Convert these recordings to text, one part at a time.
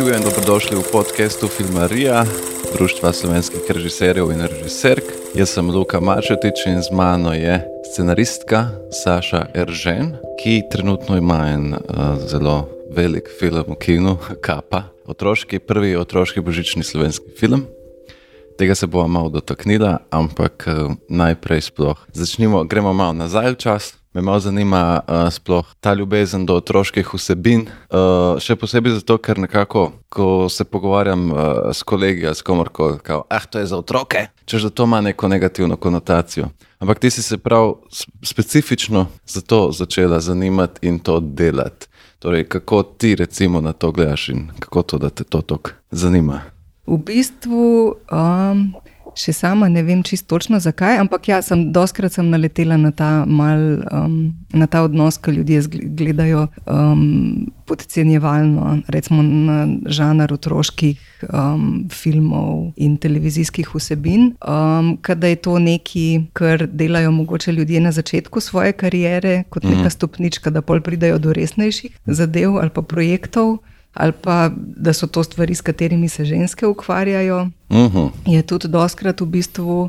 Živijo in dobrodošli v podkastu Filmarija, Društva slovenskih režiserjev in režiserk. Jaz sem Luka Mačetič in z mano je scenaristka Saša Eržen, ki trenutno ima en uh, zelo velik film v kinu, Kapa, otroški, prvi otroški božični slovenski film. Tega se bomo malo dotaknila, ampak uh, najprej sploh začnimo, gremo malo nazaj v čas. Me malo zanima uh, sploh ta ljubezen do otroških vsebin. Uh, še posebej zato, ker nekako, ko se pogovarjam uh, s kolegi, s komorkoli, da ah, to je za otroke, če že to ima neko negativno konotacijo. Ampak ti si se prav specifično za to začela zanimati in to delati. Torej, kako ti recimo na to gledaš in kako to, da te to tako zanima? V bistvu. Um... Še sama ne vem čisto točno zakaj, ampak ja, sem doskrat sem naletela na ta, mal, um, na ta odnos, ki ljudje gledajo um, podcenjevalno, recimo na žanr otroških um, filmov in televizijskih vsebin. Um, Kada je to nekaj, kar delajo mogoče ljudje na začetku svoje kariere, kot neka mhm. stopnička, da pol pridajo do resnejših zadev ali pa projektov ali pa da so to stvari, s katerimi se ženske ukvarjajo. Uh mhm. -huh. Je tudi doskrat v bistvu, uh,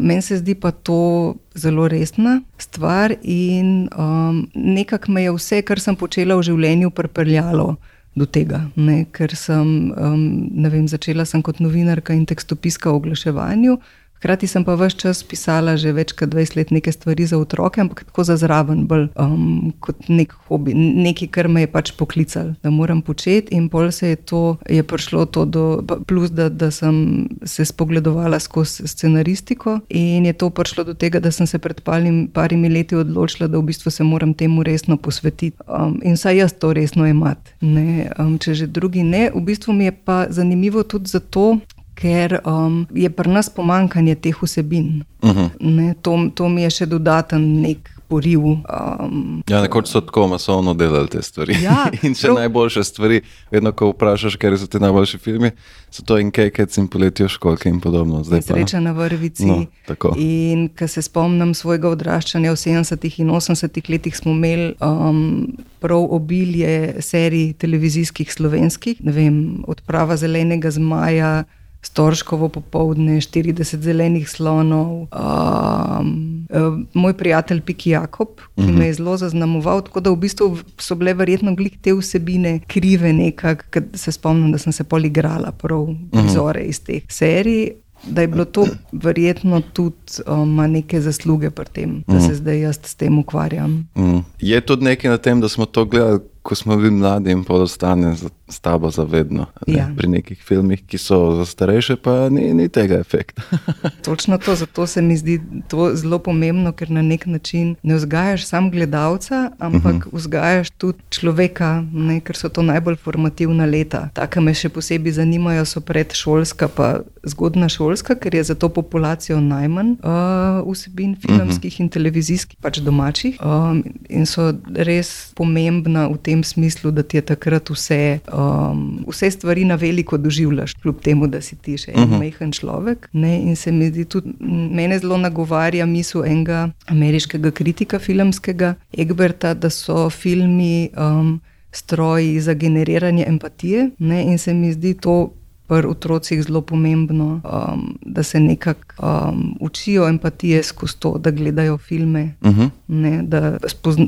meni se zdi pa to zelo resna stvar in um, nekako me je vse, kar sem počela v življenju, pripeljalo. Do tega, ne, ker sem um, vem, začela sem kot novinarka in tekstopiska v oglaševanju, Hkrati sem pa vse čas pisala že več kot 20 let neke stvari za otroke, ampak tako za zraven, bolj um, kot nek hobi, nekaj, kar me je pač poklical, da moram početi. In pol se je to, je prišlo to do, plus da, da sem se spogledovala skozi scenaristiko in je to prišlo do tega, da sem se pred palim, parimi leti odločila, da v bistvu se moram temu resno posvetiti. Um, in saj jaz to resno imati, um, če že drugi ne. V bistvu mi je pa zanimivo tudi zato, ker um, je pri nas pomankanje teh vsebin. Uh mhm. -huh. ne, to, to mi je še dodaten nek. Um, ja, nekoč so tako masovno delali te stvari. Ja, in če prav... najboljše stvari, vedno ko vprašaš, ker so ti najboljši filmi, so to in kekec in poletijo školke in podobno. Zdaj Sreča na vrvici. No, in ko se spomnim svojega odraščanja v 70-ih in 80-ih letih, smo imeli um, prav obilje serij televizijskih slovenskih, ne vem, odprava zelenega zmaja. Storškovo popoldne, 40 zelenih slonov, um, um, moj prijatelj Piki Jakob, ki uh -huh. me je zelo zaznamoval. Tako da v bistvu so bile verjetno glih te vsebine krive, nekako, se spomnim, da sem se poligrala prav prizore uh -huh. iz teh serij. Da je bilo to verjetno tudi um, neke zasluge pri tem, da se zdaj jaz s tem ukvarjam. Mm. Je tudi nekaj na tem, da smo to gledali ko smo bili mladi in podostane s tabo zavedno. Ne? Ja. Pri nekih filmih, ki so za starejše, pa ni, ni tega efekta. Točno to, zato se mi zdi to zelo pomembno, ker na nek način ne vzgajaš samo gledalca, ampak uh mhm. -huh. vzgajaš tudi človeka, ne? ker so to najbolj formativna leta. Taka me še posebej zanimajo, so predšolska, pa zgodna šolska, ker je za to populacijo najmanj uh, vsebin filmskih uh -huh. in televizijskih, pač domačih. Um, in so res pomembna v tem smislu, da ti je takrat vse, um, vse stvari na veliko doživljaš, kljub temu, da si ti še en uh mhm. -huh. majhen človek. Ne? In se mi zdi tudi, mene zelo nagovarja misel enega ameriškega kritika filmskega, Egberta, da so filmi. Um, Stroji za generiranje empatije, ne? in se mi zdi to pri otrocih zelo pomembno, um, da se nekako um, učijo empatije skozi to, da gledajo filme. Uh mhm. -huh. ne, da, spozna,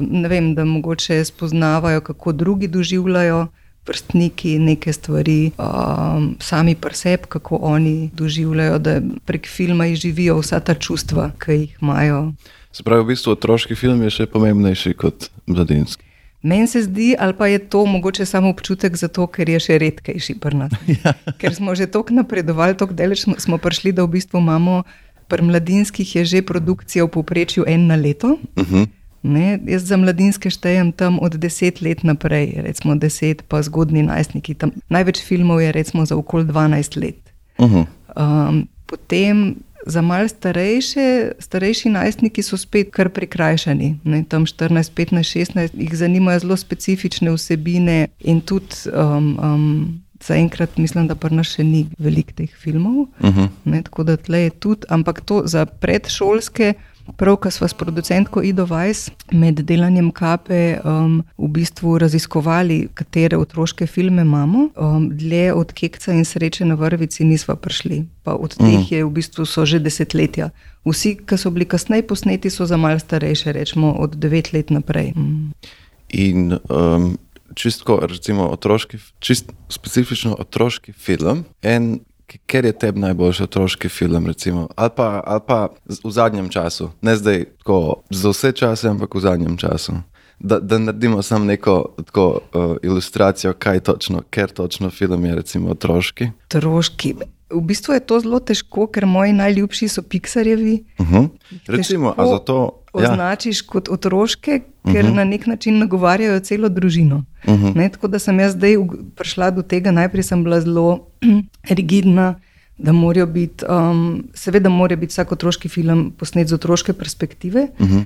ne vem, da mogoče spoznavajo, kako drugi doživljajo. Vrstniki neke stvari, um, sami pa sebi, kako oni doživljajo, da prek filma izživijo vsa ta čustva, ki jih imajo. Se pravi, v bistvu otroški film je še pomembnejši kot mladinski. Meni se zdi, ali pa je to mogoče samo občutek, zato, ker je še redkejši pri nas. Ja. Ker smo že tako napredovali, tako daleč smo prišli, da v bistvu imamo pri mladinskih že produkcijo v povprečju en na leto. Uh mhm. -huh. ne, jaz za mladinske štejem tam od deset let naprej, recimo deset, pa zgodni najstniki. Tam, največ filmov je recimo za okoli 12 let. Uh -huh. um, potem Za malce starejše, starejši najstniki so spet kar prikrajšani. Ne, tam 14, 15, 16 jih zanimajo zelo specifične vsebine in tudi. Um, um, Zaenkrat mislim, da pa nas še ni veliko teh filmov, uh mhm. -huh. ne, tako da tle je tudi, ampak to za predšolske prav, ko smo s producentko Ido Vajs med delanjem kape um, v bistvu raziskovali, katere otroške filme imamo, um, dlje od Kekca in Sreče na vrvici nismo prišli. Pa od teh mm. je v bistvu so že desetletja. Vsi, ki so bili kasneje posneti, so za malce starejše, rečemo od devet let naprej. Mm. In um, čisto, recimo, otroški, čist specifično otroški film. En, Ker je tebi najboljši otroški film, recimo, ali, pa, ali pa v zadnjem času, ne zdaj, tako, za vse čase, ampak v zadnjem času. Da, da naredimo samo neko tako, uh, ilustracijo, kaj točno, ker točno film je, recimo, otroški. Otroški. V bistvu je to zelo težko, ker moji najljubši so Pixarjevi. Uh -huh. Recimo, a zato. Ja. Označiš kot otroške, ker uh mhm. -huh. na nek način nagovarjajo celo družino. Uh Mhm. -huh. ne, tako da sem jaz zdaj prišla do tega, najprej sem bila zelo rigidna, da morajo biti, um, seveda, mora biti vsak otroški film posnet z otroške perspektive. Uh -huh.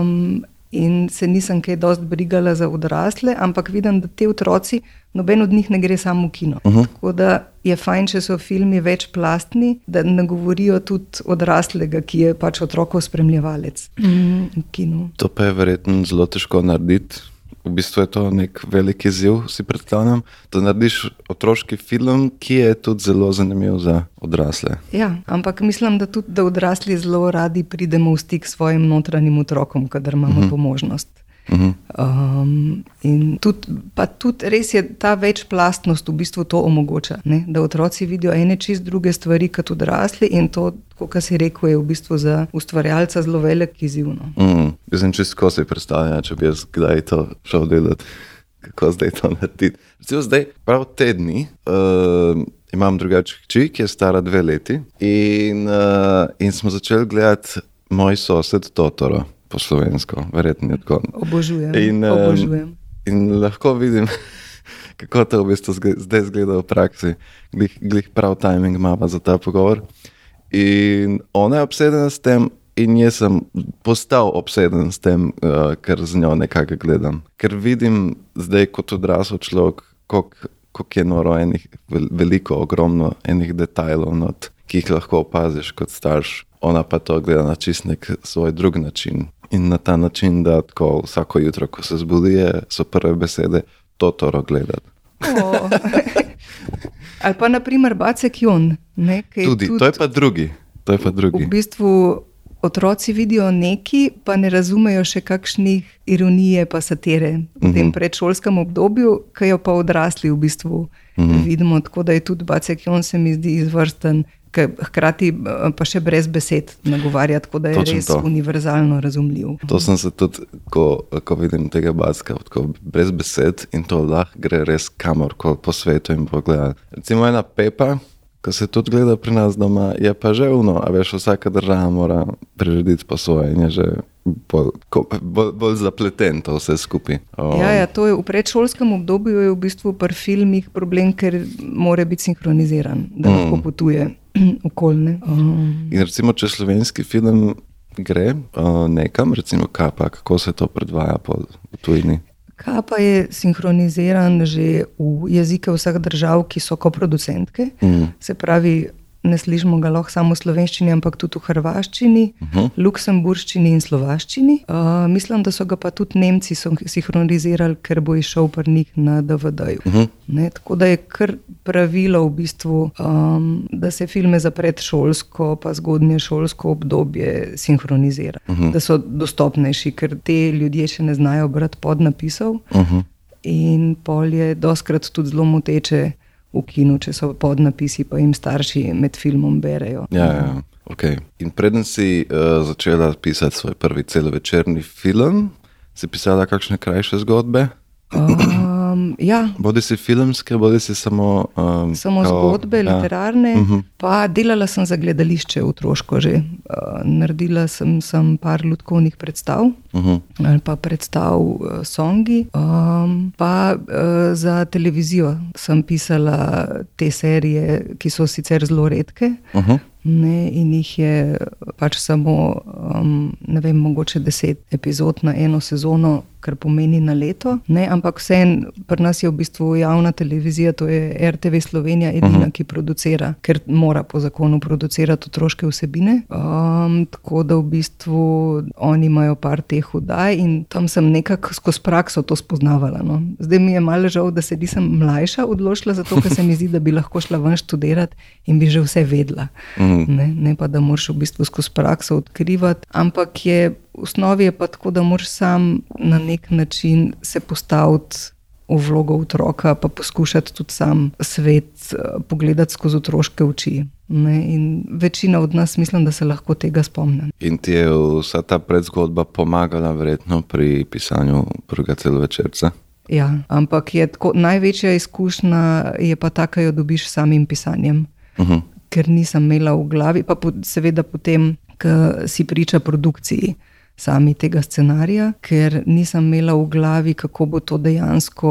um, in se nisem kaj dosti brigala za odrasle, ampak vidim, da te otroci, noben od njih ne gre samo v kino. Uh -huh. Tako da je fajn, če so filmi večplastni, da ne govorijo tudi odraslega, ki je pač otrokov spremljevalec mm, v kinu. To pa je verjetno zelo težko narediti. V bistvu je to nek velik izziv, si predstavljam, da narediš otroški film, ki je tudi zelo zanimiv za odrasle. Ja, ampak mislim, da tudi da odrasli zelo radi pridemo v stik s svojim notranjim otrokom, kadar imamo uh -huh. to možnost. Uh -huh. Um, in tudi, tudi res je ta večplastnost v bistvu to omogoča, ne? da otroci vidijo ene čist druge stvari kot odrasli in to, kot si rekel, je v bistvu za ustvarjalca zelo velik izziv. No? Mm, jaz sem čisto si predstavljal, če bi jaz kdaj to šel delati, kako zdaj to narediti. Recimo zdaj, prav te dni. Uh, Imam drugačen hči, ki je stara dve leti, in, uh, in smo začeli gledati moj sosed Totoro po slovensko, verjetno je tako. Obožujem. In, Obožujem. in lahko vidim, kako to v bistvu zdaj zgleda v praksi. Glih, glih prav timing ima za ta pogovor. In ona je obsedena s tem, in jaz sem postal obseden s tem, uh, ker z njo nekako gledam. Ker vidim zdaj kot odrasel človek, kako je noro enih, veliko, ogromno enih detajlov, not, ki jih lahko opaziš kot starš. Ona pa to gleda na čist nek svoj drug način. In na ta način, da tako vsako jutro, ko se zbudi, so prve besede to toro gledati. Oh. Ali pa naprimer Bacek Jon. Ne, tudi, tudi, to je pa drugi. To je pa drugi. V bistvu otroci vidijo neki, pa ne razumejo še kakšnih ironije, pa satire v tem Mhm. predšolskem obdobju, ki jo pa odrasli v bistvu Mhm. vidimo. Tako da je tudi Bacek Jon se mi zdi izvrsten. Ki Hkrati eh, pa še brez besed nagovarja, tako da je Točno res to. univerzalno razumljiv. To sem se tudi, ko, ko vidim tega baska, tako brez besed in to lahko gre res kamorkoli po svetu in pogleda. Recimo ena pepa, ki se tudi gleda pri nas doma, je pa že uno, a veš, vsaka država mora prirediti po svoje in je že bolj, bolj, bolj zapleten to vse skupaj. Um, Ja, ja, to je v predšolskem obdobju je v bistvu pri filmih problem, ker mora biti sinhroniziran, da Mm. lahko potuje okolne. Um, In recimo, če slovenski film gre uh, nekam, recimo Kapa, kako se to predvaja po tujini. Kaj pa je sinhroniziran že v jezike vseh držav, ki so koproducentke? Mm. Se pravi, ne slišimo ga lahko samo v slovenščini, ampak tudi v hrvaščini, uh Mhm. -huh. luksemburščini in slovaščini. Uh, mislim, da so ga pa tudi Nemci sinhronizirali, ker bo išel pri njih na DVD-ju. Uh Mhm. -huh. Tako da je kar pravilo, v bistvu, um, da se filme za predšolsko, pa zgodnje šolsko obdobje sinhronizira, uh Mhm. -huh. da so dostopnejši, ker te ljudje še ne znajo brati podnapisov. Uh -huh. In pol je doskrat tudi zelo moteče v kinu, če so podnapisi, pa jim starši med filmom berejo. Ja, ja. Okay. In preden si uh, začela pisati svoj prvi celovečerni film, si pisala kakšne krajše zgodbe? Um, ja, Bodi si filmske, bodi si samo. Um, samo kao- zgodbe, ja. literarne. Mhm. Pa delala sem za gledališče otroško že. Uh, naredila sem, sem par ljudkovnih predstav. Mhm. Ali pa predstav uh, songi, um, pa uh, za televizijo sem pisala te serije, ki so sicer zelo redke, Mhm. Ne, in jih je pač samo, um, ne vem, mogoče deset epizod na eno sezono, kar pomeni na leto. Ne, ampak vseeno, pri nas je v bistvu javna televizija, to je RTV Slovenija, edina, uh -huh. ki producira, ker mora po zakonu producirati otroške vsebine. Um, tako da v bistvu oni imajo par teh vdaj in tam sem nekako skozi prakso to spoznavala. No. Zdaj mi je malo žal, da se nisem mlajša odločila, zato ker se mi zdi, da bi lahko šla ven študirati in bi že vse vedela. Uh -huh. Ne, ne pa, da moraš v bistvu skozi prakso odkrivati. Ampak je v osnovi je pa tako, da moraš sam na nek način se postaviti v vlogo otroka, pa poskušati tudi sam svet eh, pogledati skozi otroške oči. Ne? In večina od nas, mislim, da se lahko tega spomni. In ti je vsa ta predzgodba pomagala, verjetno, pri pisanju prvega celovečerca? Ja, ampak je tako, največja izkušnja je pa ta, ki jo dobiš samim pisanjem. Uh -huh. Ker nisem imela v glavi, pa po, seveda potem, ko si priča produkciji sami tega scenarija, ker nisem imela v glavi, kako bo to dejansko,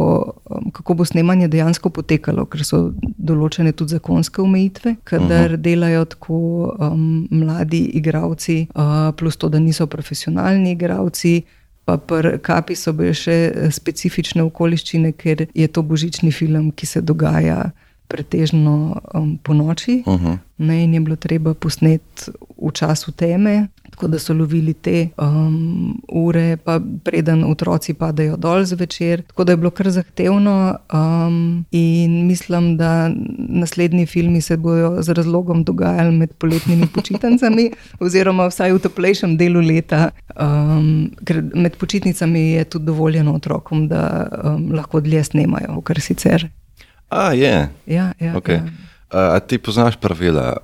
um, kako bo snemanje dejansko potekalo, ker so določene tudi zakonske omejitve, kadar uh -huh. delajo tako um, mladi igravci, uh, plus to, da niso profesionalni igravci. Pa pri kapi so bile še specifične okoliščine, ker je to božični film, ki se dogaja pretežno um, po noči. Uh -huh. Ne, in je bilo treba posneti v času teme, tako da so lovili te um, ure, pa preden otroci padejo dol zvečer. Tako da je bilo kar zahtevno. Um, in mislim, da naslednji filmi se bodo z razlogom dogajali med poletnimi počitnicami, oziroma vsaj v toplejšem delu leta. Um, ker med počitnicami je tudi dovoljeno otrokom, da um, lahko dlje snemajo, kar sicer. A, je. Ja, ja, okay. ja. A, a ti poznaš pravila,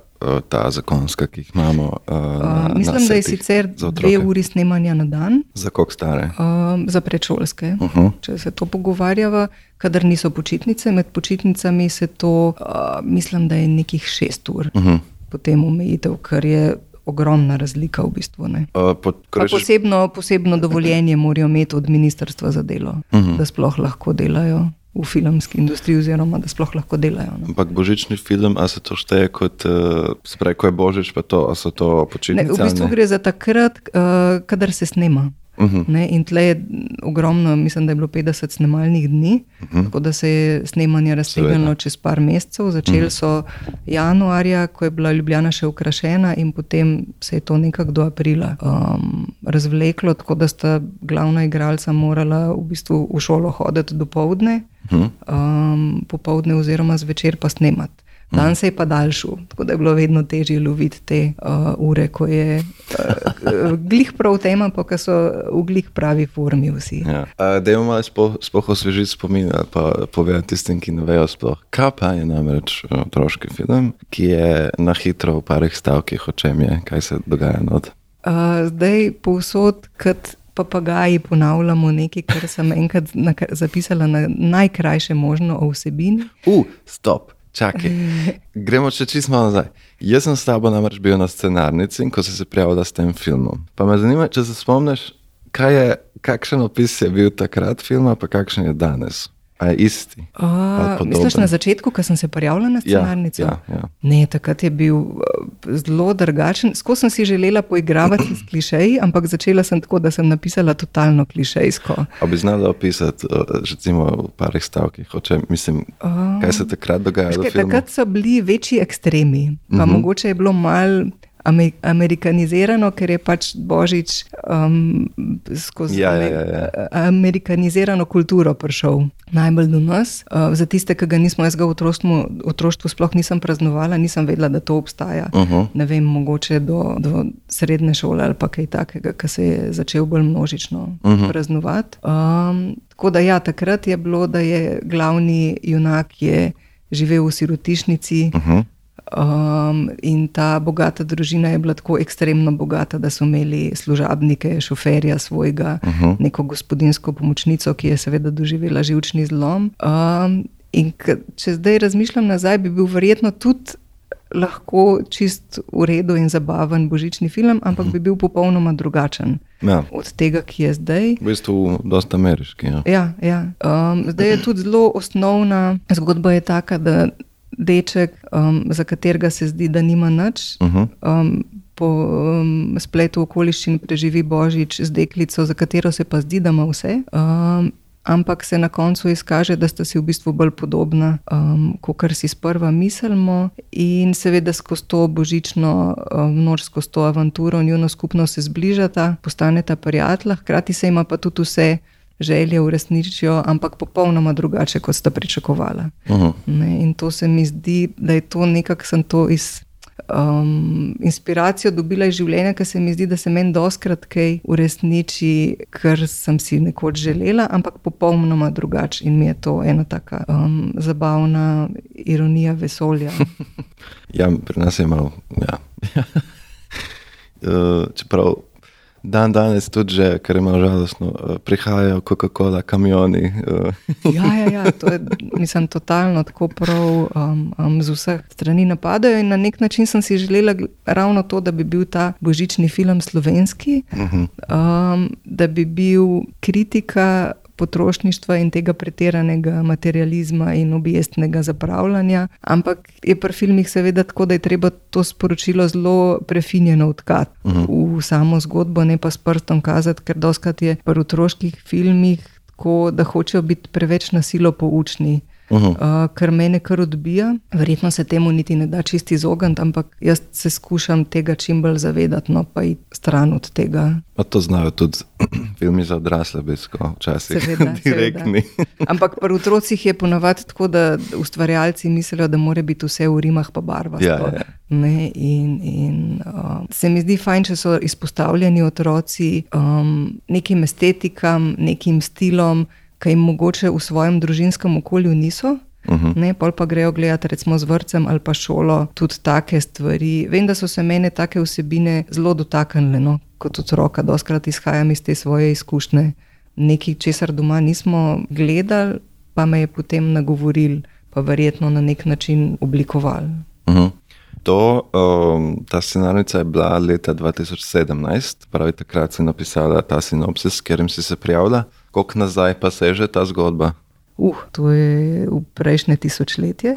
ta zakonska, ki jih imamo? Uh, na, mislim, na da je sicer dve uri snemanja na dan. Za koliko stare? Uh, za predšolske. Uh -huh. Če se to pogovarjava, kadar niso počitnice, med počitnicami se to, uh, mislim, da je nekih šest ur, uh -huh. potem omejitev, kar je. Ogromna razlika v bistvu. Uh, pod, posebno, posebno dovoljenje morajo imeti od ministrstva za delo, uh. -huh. da sploh lahko delajo v filmski industriji, oziroma da sploh lahko delajo. No. Ampak božični film, ali se to šteje kot, uh, sprej, ko je božič, pa to, ali so to počitnice? V bistvu gre za takrat, uh, kadar se snema. Uh mhm. -huh. In tle je ogromno, mislim, da je bilo 50 snemalnih dni, uh mhm. -huh. tako da se je snemanje raztegnilo čez par mesecev. Začeli uh mhm. -huh. so januarja, ko je bila Ljubljana še ukrašena, in potem se je to nekako do aprila um, razvleklo, tako da sta glavna igralca morala v bistvu v šolo hoditi do povdne, uh -huh. um, popovdne oziroma zvečer pa snemati. Dan se je pa daljšal, tako da je bilo vedno težje loviti te uh, ure, ko je uh, glih prav tema, pa so v glih pravi formi vsi. Ja. Da imamo malo spoh osvežiti spomin, pa povedati tistim, ki ne vejo sploh. Kapa je namreč uh, otroški film, ki je na hitro v parih stavkih, o čem je, kaj se dogaja not. Uh, zdaj povsod, kot papagaji, ponavljamo nekaj, kar sem enkrat zapisala na najkrajše možno o vsebini. Uf, uh, stop. Čakaj, gremo še čisto nazaj. Jaz sem s tabo namreč bil na scenarnici, ko si se prijavila s tem filmom. Pa me zanima, če se spomniš, je, kakšen opis je bil takrat filma, pa kakšen je danes. A je isti. Uh, misliš na začetku, ko sem se prijavila na ja, scenarnico? Ja, ja, ja. Ne, takrat je bil uh, zelo drugačen. Skozi sem si želela poigravati s klišeji, ampak začela sem tako, da sem napisala totalno klišejsko. A bi znala opisati, uh, recimo, v parih stavkih, če, mislim, uh, kaj se takrat dogaja? Takrat so bili večji ekstremi, pa uh mhm. -huh. mogoče je bilo malo amerikanizirano, ker je pač Božič um, skozi ja, ja, ja, ja. amerikanizirano kulturo prišel najbolj do nas. Uh, za tiste, ki ga nismo, jaz ga v otroštvu, otroštvu sploh nisem praznovala, nisem vedela, da to obstaja. Uh -huh. Ne vem, mogoče do, do srednje šole ali kaj takega, ki se je začel bolj množično uh mhm. -huh. praznovati. Um, tako da ja, takrat je bilo, da je glavni junak je živel v sirotišnici. Uh -huh. Um, in ta bogata družina je bila tako ekstremno bogata, da so imeli služabnike, šoferja svojega, uh -huh. neko gospodinsko pomočnico, ki je seveda doživela živčni zlom. Um, in če zdaj razmišljam nazaj, bi bil verjetno tudi lahko čist v redu in zabaven božični film, ampak -huh. bi bil popolnoma drugačen. Ja. Od tega, ki je zdaj. V bistvu, dosta ameriški. Ja. Ja, ja. Um, zdaj je tudi zelo osnovna zgodba, je taka, da deček, um, za katerega se zdi, da nima nič. Uh -huh. um, Po um, spletu okoliščin preživi Božič z deklico, za katero se pa zdi, da ima vse. Um, ampak se na koncu izkaže, da sta si v bistvu bolj podobna, um, kot si sprva mislimo. In seveda skozi to božično um, noč, skozi to avanturo, njuno skupno se zbližata, postaneta prijatelja, hkrati se ima pa tudi vse želje uresničijo, ampak popolnoma drugače, kot sta pričakovala. Uh -huh. In to se mi zdi, da je to nekako sem to iz. Um, inspiracijo dobila iz življenja, ker se mi zdi, da se meni doskrat kaj uresniči, kar sem si nekoč želela, ampak popolnoma drugače. In mi je to ena tako um, zabavna ironija vesolja. ja, pri nas je malo. Ja. uh, čeprav dan danes tudi, že, kar je malo žalostno, eh, prihajajo Coca-Cola kamioni. Eh. ja, ja, ja, to je, mislim, totalno tako prav, um, um, z vseh strani napadajo. In na nek način sem si želela ravno to, da bi bil ta božični film slovenski, uh -huh. um, da bi bil kritika potrošništva in tega pretiranega materializma in objestnega zapravljanja. Ampak je pri filmih seveda tako, da je treba to sporočilo zelo prefinjeno odkati uh mhm. -huh. v samo zgodbo, ne pa s prstom kazati, ker doskrat je pri otroških filmih tako, da hočejo biti preveč nasilo poučni. Uh -huh. uh, kar mene kar odbija. Verjetno se temu niti ne da čisti izogniti, ampak jaz se skušam tega čim bolj zavedati, no pa iti stran od tega. Pa to znajo tudi filmi za odrasle, besko, včasih seveda, direktni. Seveda. Ampak pri otrocih je ponavadi tako, da ustvarjalci mislijo, da mora biti vse v rimah pa barva. Ja, ja. In, in uh, se mi zdi fajn, če so izpostavljeni otroci um, nekim estetikam, nekim stilom ki jim mogoče v svojem družinskem okolju niso. Uh mhm. -huh. Ne, pol pa grejo gledati, recimo z vrtcem ali pa šolo, tudi take stvari. Vem, da so se mene take vsebine zelo dotaknile, no, kot otroka, doskrat izhajam iz te svoje izkušnje. Nekaj, česar doma nismo gledali, pa me je potem nagovoril, pa verjetno na nek način oblikoval. Uh mhm. -huh. To, um, ta scenarija je bila leta 2017, pravi takrat si napisala ta sinopsis, s katerim si se prijavila. Koliko nazaj pa se že ta zgodba? Uh, to je v prejšnje tisočletje.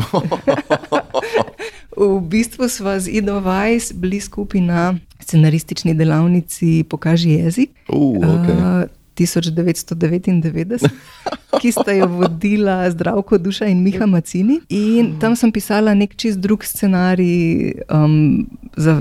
v bistvu smo z Ido Vajs bili skupaj na scenaristični delavnici Pokaži jezik. Uh, okay. uh, 1999, ki sta jo vodila Zdravko Duša in Miha Macini. In tam sem pisala nek čist drug scenarij um, za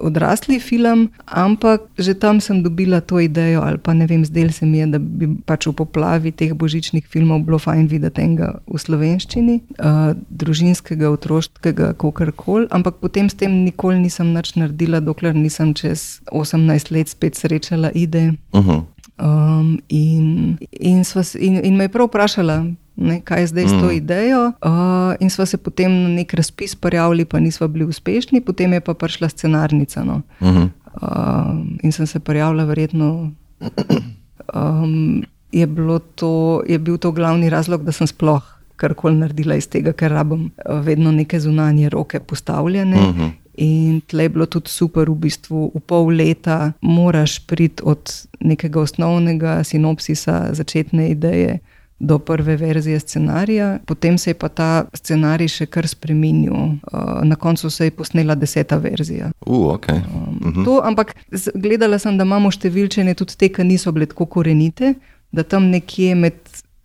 odrasli film, ampak že tam sem dobila to idejo, ali pa ne vem, zdel se mi je, da bi pač v poplavi teh božičnih filmov bilo fajn videti enega v slovenščini, uh, družinskega, otroškega, kakorkoli, ampak potem s tem nikoli nisem nič naredila, dokler nisem čez 18 let spet srečala ide. Uh -huh. Um, in, in, sva, in, in me je prav vprašala, ne, kaj je zdaj s to mm. idejo. Uh, in sva se potem na nek razpis prijavili, pa nismo bili uspešni, potem je pa prišla scenarnica. No. Mm -hmm. uh, in sem se prijavila, verjetno. Um, je, to, je bil to glavni razlog, da sem sploh karkoli naredila iz tega, ker rabim vedno neke zunanje roke postavljene. Mm -hmm. In tle je bilo tudi super, v bistvu v pol leta moraš priti od nekega osnovnega sinopsisa, začetne ideje do prve verzije scenarija. Potem se je pa ta scenarij še kar spremenil. Uh, na koncu se je posnela deseta verzija. Uh, okay. uh -huh. to, ampak gledala sem, da imamo številčene tudi te, ki niso bile tako korenite, da tam nekje med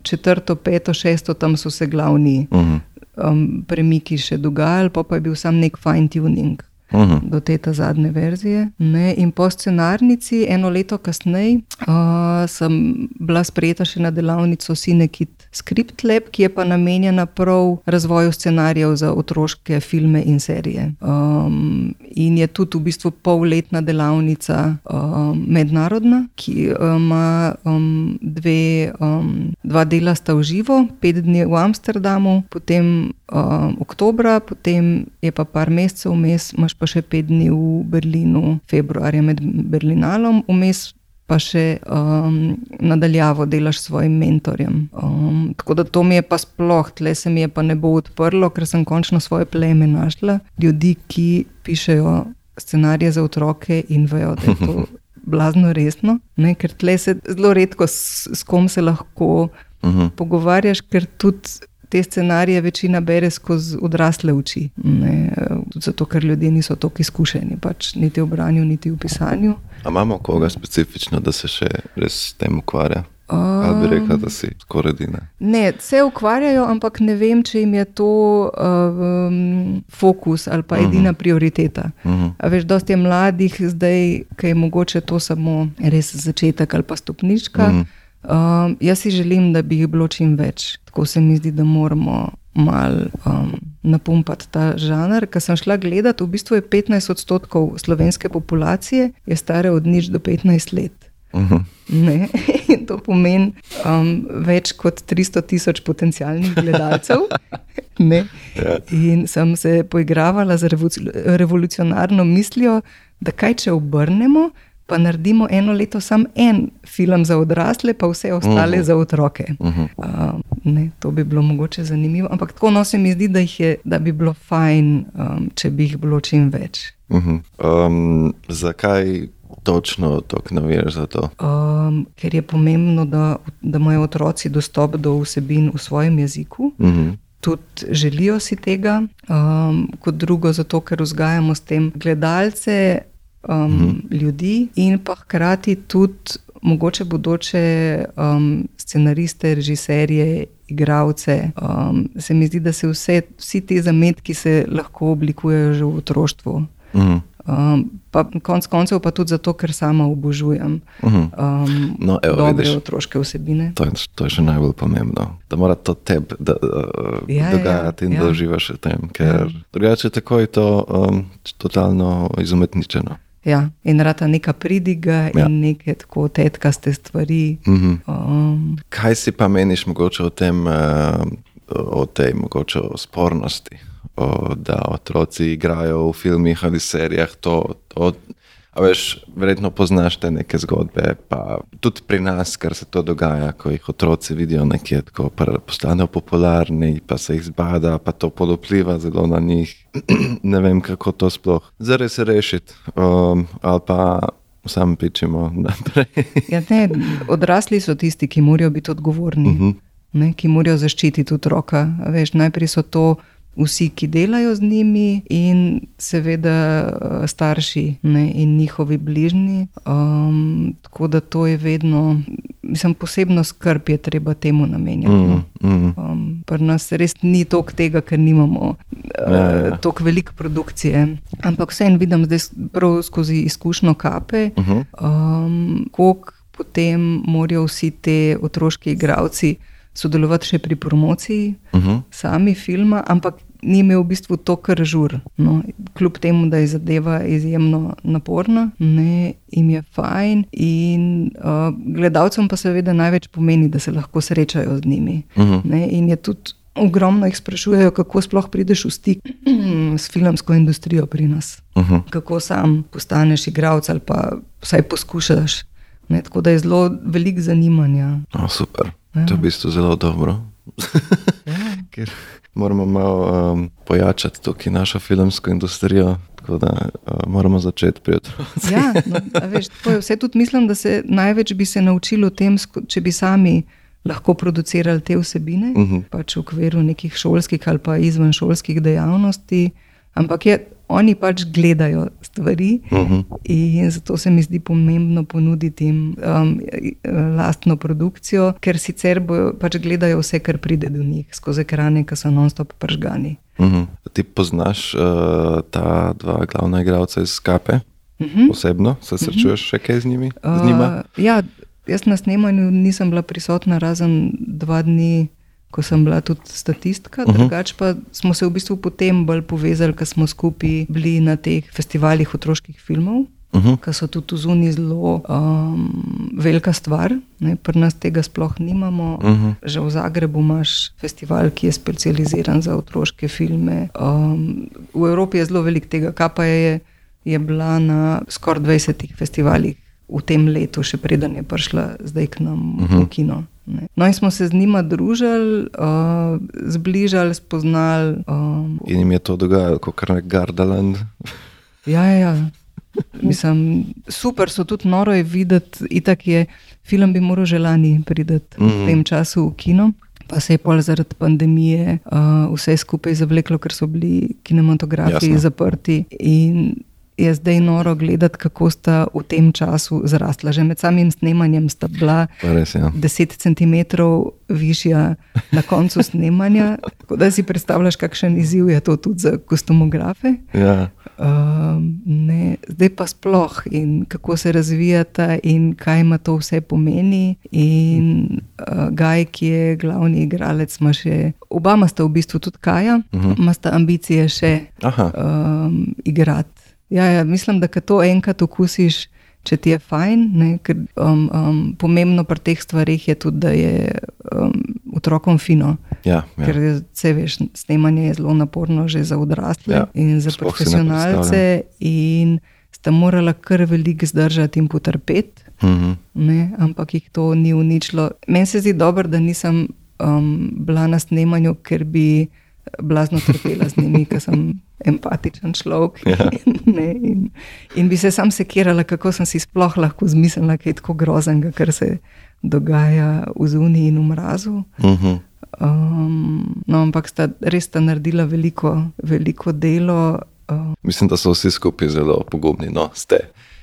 četrto, peto, šesto, tam so se glavni. Uh -huh um, premiki še dogajali, pa, pa je bil sam nek fine tuning. Uh mhm. -huh. Do te zadnje verzije. Ne? In po scenarnici, eno leto kasneje, uh, sem bila sprejeta še na delavnico Sinekit Script Lab, ki je pa namenjena prav razvoju scenarijev za otroške filme in serije. Um, in je tudi v bistvu polletna delavnica um, mednarodna, ki ima um, dve, um, dva dela sta v živo, pet dni v Amsterdamu, potem um, oktobra, potem je pa par mesecev vmes, imaš pa še pet dni v Berlinu, februarja med Berlinalom, vmes pa še um, nadaljavo delaš s svojim mentorjem. Um, tako da to mi je pa sploh, tle se mi je pa ne bo odprlo, ker sem končno svoje pleme našla. Ljudi, ki pišejo scenarije za otroke in vejo, da je to blazno resno. Ne? Ker tle se zelo redko s, s kom se lahko uh mhm. -huh. pogovarjaš, ker tudi te scenarije večina bere skozi odrasle oči. Ne, zato, ker ljudje niso tako izkušeni, pač niti v branju, niti v pisanju. A imamo koga specifično, da se še res s tem ukvarja? Ali bi rekla, da si skoraj edina? Ne, se ukvarjajo, ampak ne vem, če jim je to um, fokus ali pa edina prioriteta. Uh -huh. A veš, dosti je mladih zdaj, ki je mogoče to samo res začetek ali pa stopnička. Uh -huh. um, jaz si želim, da bi jih bilo čim več. Tako se mi zdi, da moramo mal um, napumpati ta žanr. Ker sem šla gledati, v bistvu je 15 odstotkov slovenske populacije stare od nič do 15 let. Uh -huh. To pomeni um, več kot 300 tisoč potencijalnih gledalcev. Ja. In sem se poigravala z revolucionarno mislijo, da kaj če obrnemo, pa naredimo eno leto samo en film za odrasle, pa vse ostale uh -huh. za otroke. Uh -huh. um, ne, to bi bilo mogoče zanimivo, ampak tako no se mi zdi, da, je, da bi bilo fajn, um, če bi jih bilo čim več. Uh -huh. um, zakaj? Točno tako naviraš za to. Um, ker je pomembno, da, da imajo otroci dostop do vsebin v svojem jeziku. Uh -huh. Tudi želijo si tega, um, kot drugo, zato ker vzgajamo s tem gledalce, um, -huh. ljudi in pa hkrati tudi mogoče bodoče um, scenariste, režiserje, igravce. Um, se mi zdi, da se vse, vsi ti zametki se lahko oblikujejo že v otroštvu. -huh. Um, pa konec koncev pa tudi zato, ker sama obožujem um, no, evo, dobre vidiš, otroške vsebine. To je, to je še najbolj pomembno, da mora to tebi da, uh, ja, dogajati ja, in ja. da uživaš v tem, ker ja. drugače tako je to um, totalno izumetničeno. Ja, in rata neka pridiga ja. in neke tako tetkaste stvari. Mm -hmm. um. Kaj si pa meniš mogoče o tem, uh, o tej mogoče o spornosti, o, da otroci igrajo v filmih ali serijah? To, to, A veš, verjetno poznaš te neke zgodbe, pa tudi pri nas, kar se to dogaja, ko jih otroci vidijo nekje, ko postanejo popularni, pa se jih zbada, pa to podvpliva zelo na njih. ne vem, kako to sploh zares rešiti, um, ali pa sami pičemo naprej. ja, ne, odrasli so tisti, ki morajo biti odgovorni, uh mhm. -huh. ne, ki morajo zaščititi otroka. Veš, najprej so to vsi, ki delajo z njimi, in seveda eh, starši ne, in njihovi bližnji. Um, tako da to je vedno, mislim, posebno skrb je treba temu namenjati. No. Mm, mm. Um, Pri nas res ni toliko tega, ker nimamo uh, ja, ja. toliko velike produkcije. Ampak vseeno vidim zdaj prav skozi izkušnjo kape. Uh -huh. um, Potem morajo vsi ti otroški igravci sodelovati še pri promociji uh -huh. sami filma, ampak ni imel v bistvu to, kar žur. No, kljub temu, da je zadeva izjemno naporna, ne, jim je fajn. In uh, gledalcem pa seveda največ pomeni, da se lahko srečajo z njimi. Uh -huh. ne, in je tudi ogromno jih sprašujejo, kako sploh prideš v stik s filmsko industrijo pri nas. Uh -huh. Kako sam postaneš igralec ali pa vsaj poskušaš. Ne, tako da je zelo veliko zanimanja. Oh, super. Ja. To je v bistvu zelo dobro. ja. Ker moramo malo um, pojačati tukaj našo filmsko industrijo. Tako da uh, moramo začeti pri otrocih. ja, no, veš, vse tudi mislim, da se največ bi se naučili o tem, če bi sami lahko producirali te vsebine, uh mhm. -huh. pač v okviru nekih šolskih ali pa izvenšolskih dejavnosti. Ampak je oni pač gledajo stvari uh mhm. -huh. in zato se mi zdi pomembno ponuditi jim um, lastno produkcijo, ker sicer bo, pač gledajo vse, kar pride do njih skozi ekrane, ki so non-stop pržgani. Uh mhm. -huh. Ti poznaš uh, ta dva glavna igralca iz Skape? Uh mhm. -huh. Osebno se srečuješ uh -huh. še kaj z njimi? Z uh, ja, jaz na snemanju nisem bila prisotna razen dva dni ko sem bila tudi statistka, uh -huh. drugače pa smo se v bistvu potem bolj povezali, ker smo skupaj bili na teh festivalih otroških filmov. Uh -huh. Ki so tudi zunaj zelo um, velika stvar, ne? pri nas tega sploh nimamo. Uh -huh. Že v Zagrebu imaš festival, ki je specializiran za otroške filme. Um, v Evropi je zelo velik tega, kaj pa je, je bila na skoraj 20 festivalih v tem letu, še preden je prišla zdaj k nam uh -huh. v kino. Ne. No, in smo se z njima družili, uh, zbližali, spoznali. Um, in jim je to dogajalo, kot kar nek Gardaland. ja, ja, ja. Mislim, super so tudi noro je videti, itak je film bi moral že lani priti mm -hmm. v tem času v kino. pa se je pol zaradi pandemije uh, vse skupaj zavleklo, ker so bili kinematografi Jasno. zaprti. In je zdaj noro gledati, kako sta v tem času zrasla. Že med samim snemanjem sta bila res, ja. 10 cm višja na koncu snemanja. Tako da si predstavljaš, kakšen izziv je to tudi za kostumografe. ja. Um, ne, zdaj pa sploh in kako se razvijata, in kaj ima to vse pomeni. In uh, Gaj, ki je glavni igralec, ima še, oba sta v bistvu tudi Kaja, uh -huh. ima sta ambicije še Aha, um, igrati. Ja, ja, mislim, da ko to enkrat okusiš, če ti je fajn, ne, ker um, um, pomembno pri teh stvarih je tudi, da je um, otrokom fino. ja, ja. Ker je, se veš, snemanje je zelo naporno že za odrasle Ja, in za ne profesionalce, in sta morala kar veliko zdržati in potrpeti, Mhm. ne, ampak jih to ni uničilo. Meni se zdi dobro, da nisem um, bila na snemanju, ker bi blazno trpela z njimi, ker sem empatičen človek. Ja. Ne, in, in bi se sam sekirala, kako sem si sploh lahko zmislila, kaj je tako groznega, kar se dogaja v zuni in v mrazu. Mhm. Um, no, ampak sta res sta naredila veliko, veliko delo. Um, Mislim, da so vsi skupaj zelo pogumni, no, ste.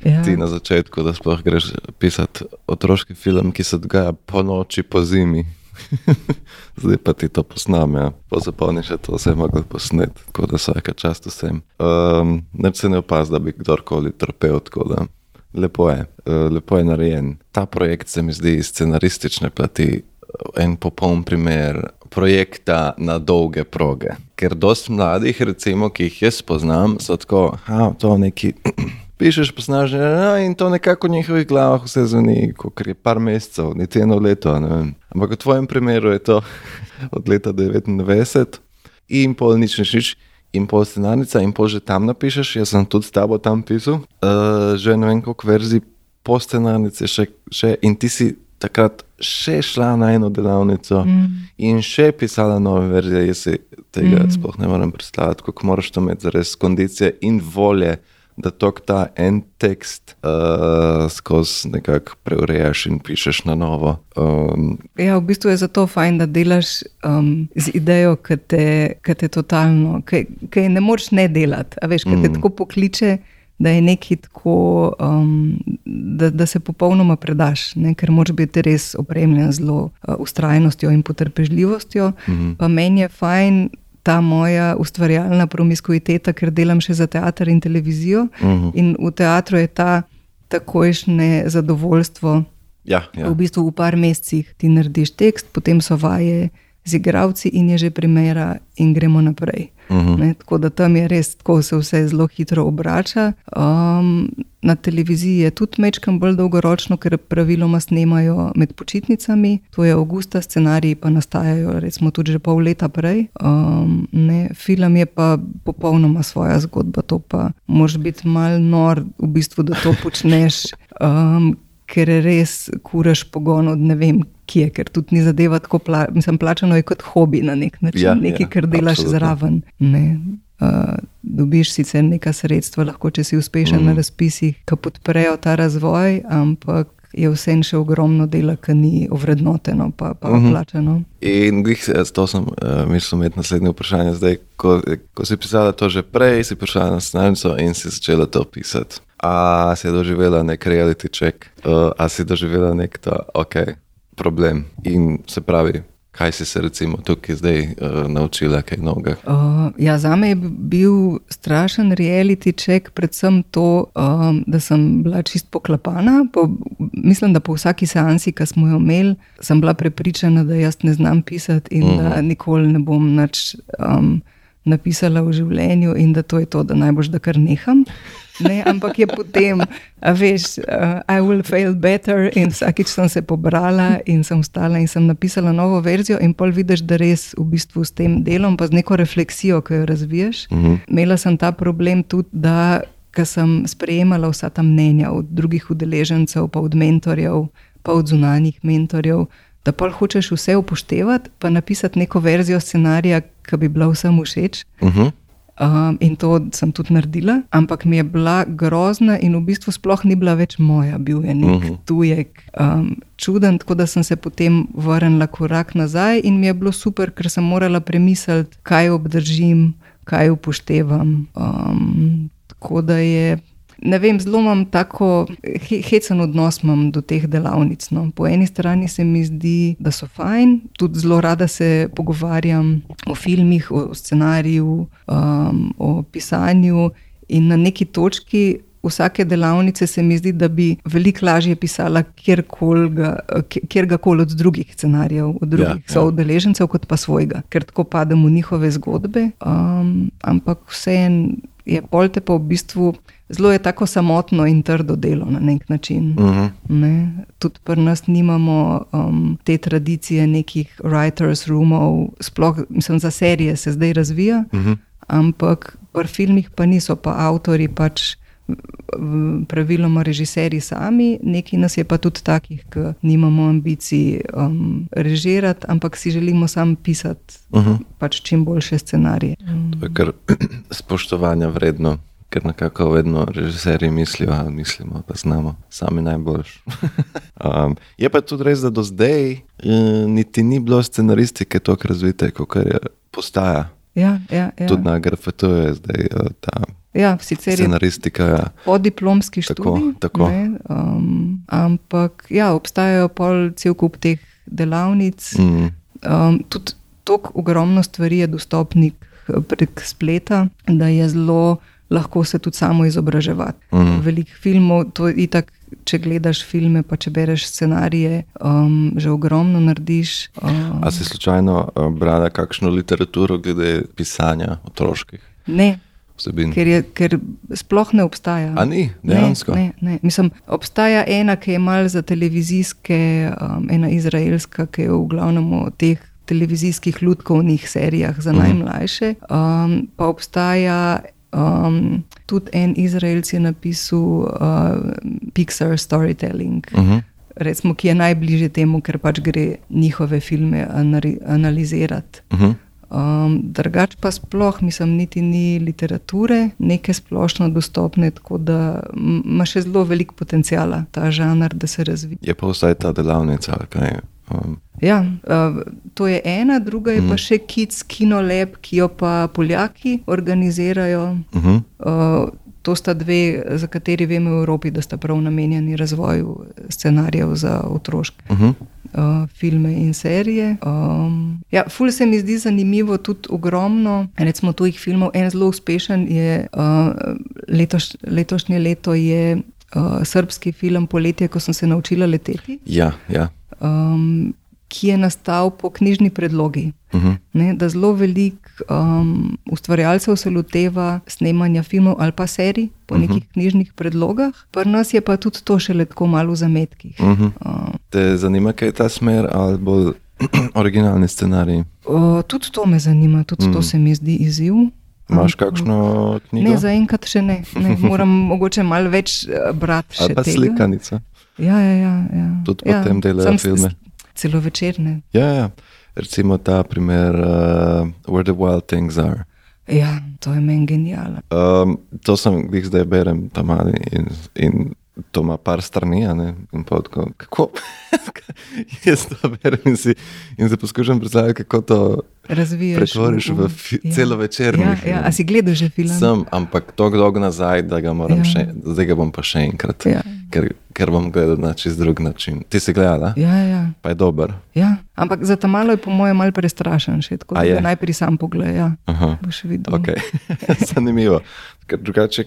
ja. Ti na začetku, da sploh greš pisati otroški film, ki se dogaja po noči, po zimi. Zdaj pa ti to posname, ja. pa zapolniš, da to vse je mogel posnet, tako da vsaka čast vsem. Um, Neč se ne opaz, da bi kdorkoli trpel, tako da lepo je, uh, lepo je narejen. Ta projekt se mi zdi iz scenaristične plati uh, en popoln primer projekta na dolge proge. Ker dosti mladih, recimo, ki jih jaz poznam, so tako, da to neki. Pišeš posnaže no, in to nekako v njihovih glavah vse zveni, kot je par mesecev, niti eno leto. Ampak v tvojem primeru je to od leta 99 in pol nič nič nič. In pol scenarnica, in pol že tam napišeš, jaz sem tudi s tabo tam pisal, uh, že ne vem koliko verzij po scenarnici, še, še, in ti si takrat še šla na eno delavnico mm. in še pisala nove verzije. Jaz si tega mm. sploh ne morem predstavljati, kako moraš to imeti res kondicije in volje, da tok ta en tekst uh, skozi nekako preurejaš in pišeš na novo. Um, Ja, v bistvu je zato fajn, da delaš um, z idejo, ki te, ki te totalno, ki ki ne moreš ne delati. A veš, ki te tako pokliče, da je nekaj tako, um, da, da se popolnoma predaš, ne? ker moraš biti res opremljen z zelo uh, ustrajnostjo in potrpežljivostjo. Pa meni je fajn. Ta moja ustvarjalna promiskuiteta, ker delam še za teater in televizijo, uh -huh. in v teatru je ta takojšnje zadovoljstvo, ja, ja. V bistvu v par mesecih ti narediš tekst, potem so vaje z igravci in je že primera, in gremo naprej. Uh -huh. ne, tako da tam je res tako, se vse zelo hitro obrača. Um, na televiziji je tudi mečkam bolj dolgoročno, ker praviloma snemajo med počitnicami, to je avgusta, scenariji pa nastajajo recimo tudi že pol leta prej. Um, ne, film je pa popolnoma svoja zgodba, to pa moraš biti mal nor, v bistvu, da to počneš. Um, ker res kuraš pogon od ne vem kje, ker tudi ni zadeva tako, pla mislim, plačano je kot hobi na nek način, Ja, nekaj, ja, kar delaš absolutno. zraven. Ne. Uh, dobiš sicer neka sredstva, lahko če si uspešen mm. na razpisih, ki podprejo ta razvoj, ampak je vse še ogromno dela, ki ni ovrednoteno, pa, pa mm -hmm. plačano. In glih, se- to sem uh, mislil imeti naslednje vprašanje. Zdaj, ko, ko si pisala to že prej, si prišla na scenarico in si začela to pisati. A si doživela nek reality check, uh, a si doživela nek ta, ok, problem. In se pravi, kaj si se recimo tukaj zdaj uh, naučila, kaj novega. Uh, ja, za me je bil strašen reality check, predvsem to, um, da sem bila čist poklapana. Po, mislim, da po vsaki seansi, ki smo jo imeli, sem bila prepričana, da jaz ne znam pisati in uh -huh. da nikoli ne bom nič um, napisala v življenju in da to je to, da najbolj da kar neham. Ne, ampak je potem, veš, uh, I will fail better, in vsakič sem se pobrala in sem stala in sem napisala novo verzijo, in pol vidiš, da res v bistvu s tem delom, pa z neko refleksijo, ki jo razviješ. Uh -huh. Imela sem ta problem tudi, da sem sprejemala vsa ta mnenja od drugih udeležencev, pa od mentorjev, pa od zunanjih mentorjev. Da pa hočeš vse upoštevati, pa napisati neko verzijo scenarija, ki bi bila vsem všeč. Uh -huh. Um, in to sem tudi naredila, ampak mi je bila grozna in v bistvu sploh ni bila več moja, bil je nek uh -huh. tujek. Um, Čuden, tako da sem se potem vrnila korak nazaj, in mi je bilo super, ker sem morala premisliti, kaj obdržim, kaj upoštevam. Um, tako da je ne vem, zelo imam tako hecen odnos do teh delavnic. No. Po eni strani se mi zdi, da so fajn, tudi zelo rada se pogovarjam o filmih, o scenariju, um, o pisanju in na neki točki. Vsake delavnice se mi zdi, da bi veliko lažje pisala kjer koli od drugih scenarijev, od drugih ja, soodeležencev, ja. kot pa svojega, ker tako padem v njihove zgodbe. Um, ampak vseeno je polte pa v bistvu zelo je tako samotno in trdo delo na nek način. Uh mhm. -huh. ne? Tudi pri nas nimamo um, te tradicije nekih writers' roomov, sploh mislim, za serije se zdaj razvija, uh mhm. -huh. ampak pri filmih pa niso, pa avtori pač. Praviloma režiserji sami, nekaj nas je pa tudi takih, ki nimamo ambicij um, režirati, ampak si želimo sam pisati uh mhm. -huh. pač čim boljše scenarije. To je kar spoštovanja vredno ker nekako vedno režiserji mislijo, da mislimo, da znamo sami najboljši. um, je pa tudi res, da do zdaj uh, niti ni bilo scenaristike tako razvite, kot je postaja. Ja, ja, ja. Tudi na GRFT je zdaj uh, ta. Ja, sicer scenaristika. Ja. Po diplomski študiji. Tako, tako. Um, ampak ja, obstajajo pol cel kup teh delavnic. Mm. Um, tudi tako ogromno stvari je dostopnih prek spleta, da je zelo lahko se tudi samo izobraževati. Mm. Veliko filmov, to je itak. Če gledaš filme, pa če bereš scenarije, um, že ogromno narediš. Um. A si slučajno uh, brala kakšno literaturo glede pisanja otroških? Ne. Ker, je, ker sploh ne obstaja. A ni, dejansko. Ne, ne, ne. Mislim, obstaja ena, ki je malce za televizijske, um, ena izraelska, ki je v glavnem o teh televizijskih ljudkovnih serijah za uh mhm. -huh. najmlajše. Um, pa obstaja Um, tudi en Izraelc je napisal uh, Pixar Storytelling, uh mhm. -huh. recimo, ki je najbližje temu, ker pač gre njihove filme analizirati. Uh mhm. -huh. Um, drugač pa sploh, mislim, niti ni literature, neke splošno dostopne, tako da ima še zelo veliko potencijala ta žanr, da se razvije. Je pa vsaj ta delavnica, kaj je. Um. Ja, uh, to je ena, druga je mm. pa mhm. še Kids Kino Lab, ki jo pa Poljaki organizirajo. Mm -hmm. uh, to sta dve, za kateri vemo v Evropi, da sta prav namenjeni razvoju scenarijev za otroške mm -hmm. uh, filme in serije. Um, ja, ful se mi zdi zanimivo, tudi ogromno. Recimo tujih filmov, en zelo uspešen je uh, letoš, letošnje leto. Je, Uh, srbski film Poletje, ko sem se naučila leteti. Ja, ja um, ki je nastal po knjižni predlogi. Uh mhm. -huh. ne, da zelo veliko um, ustvarjalcev se loteva snemanja filmov ali pa serij po uh mhm. -huh. nekih knjižnih predlogah, pri nas je pa tudi to še tako malo v zametkih. Uh -huh. um, Te zanima, kaj je ta smer ali bolj originalni scenarij? Uh, tudi to me zanima, tudi uh -huh. to mhm. se mi zdi izziv. Imáš kakšno knjigo? Ne, zaenkrat še ne. ne. Moram mogoče malo več eh, brati. Ali pa tega. slikanica. Ja, ja, ja, ja. Tudi ja, potem delajo filme. Celo večerne. Ja, ja. Recimo ta primer, uh, Where the Wild Things Are. Ja, to je meni genijalno. Um, to sem jih zdaj berem tam ali in, in to ima par strani, in tako, kako jaz to berem in, si, in se poskušam predstavljati, kako to razvijaš. Pretvoriš v ja. celo večer. Ja, ja. A si gledal že film? Sem, ampak tako dolgo nazaj, da ga moram ja. še, zdaj ga bom pa še enkrat. Ja. Ker, ker bom gledal na čist drug način. Ti si gledal? Ja, ja. Pa je dober. Ja. Ampak za ta malo je po mojem mal prestrašen, še tako da najprej sam pogledaj. Ja. Boš videl. Okay. Zanimivo ker drugače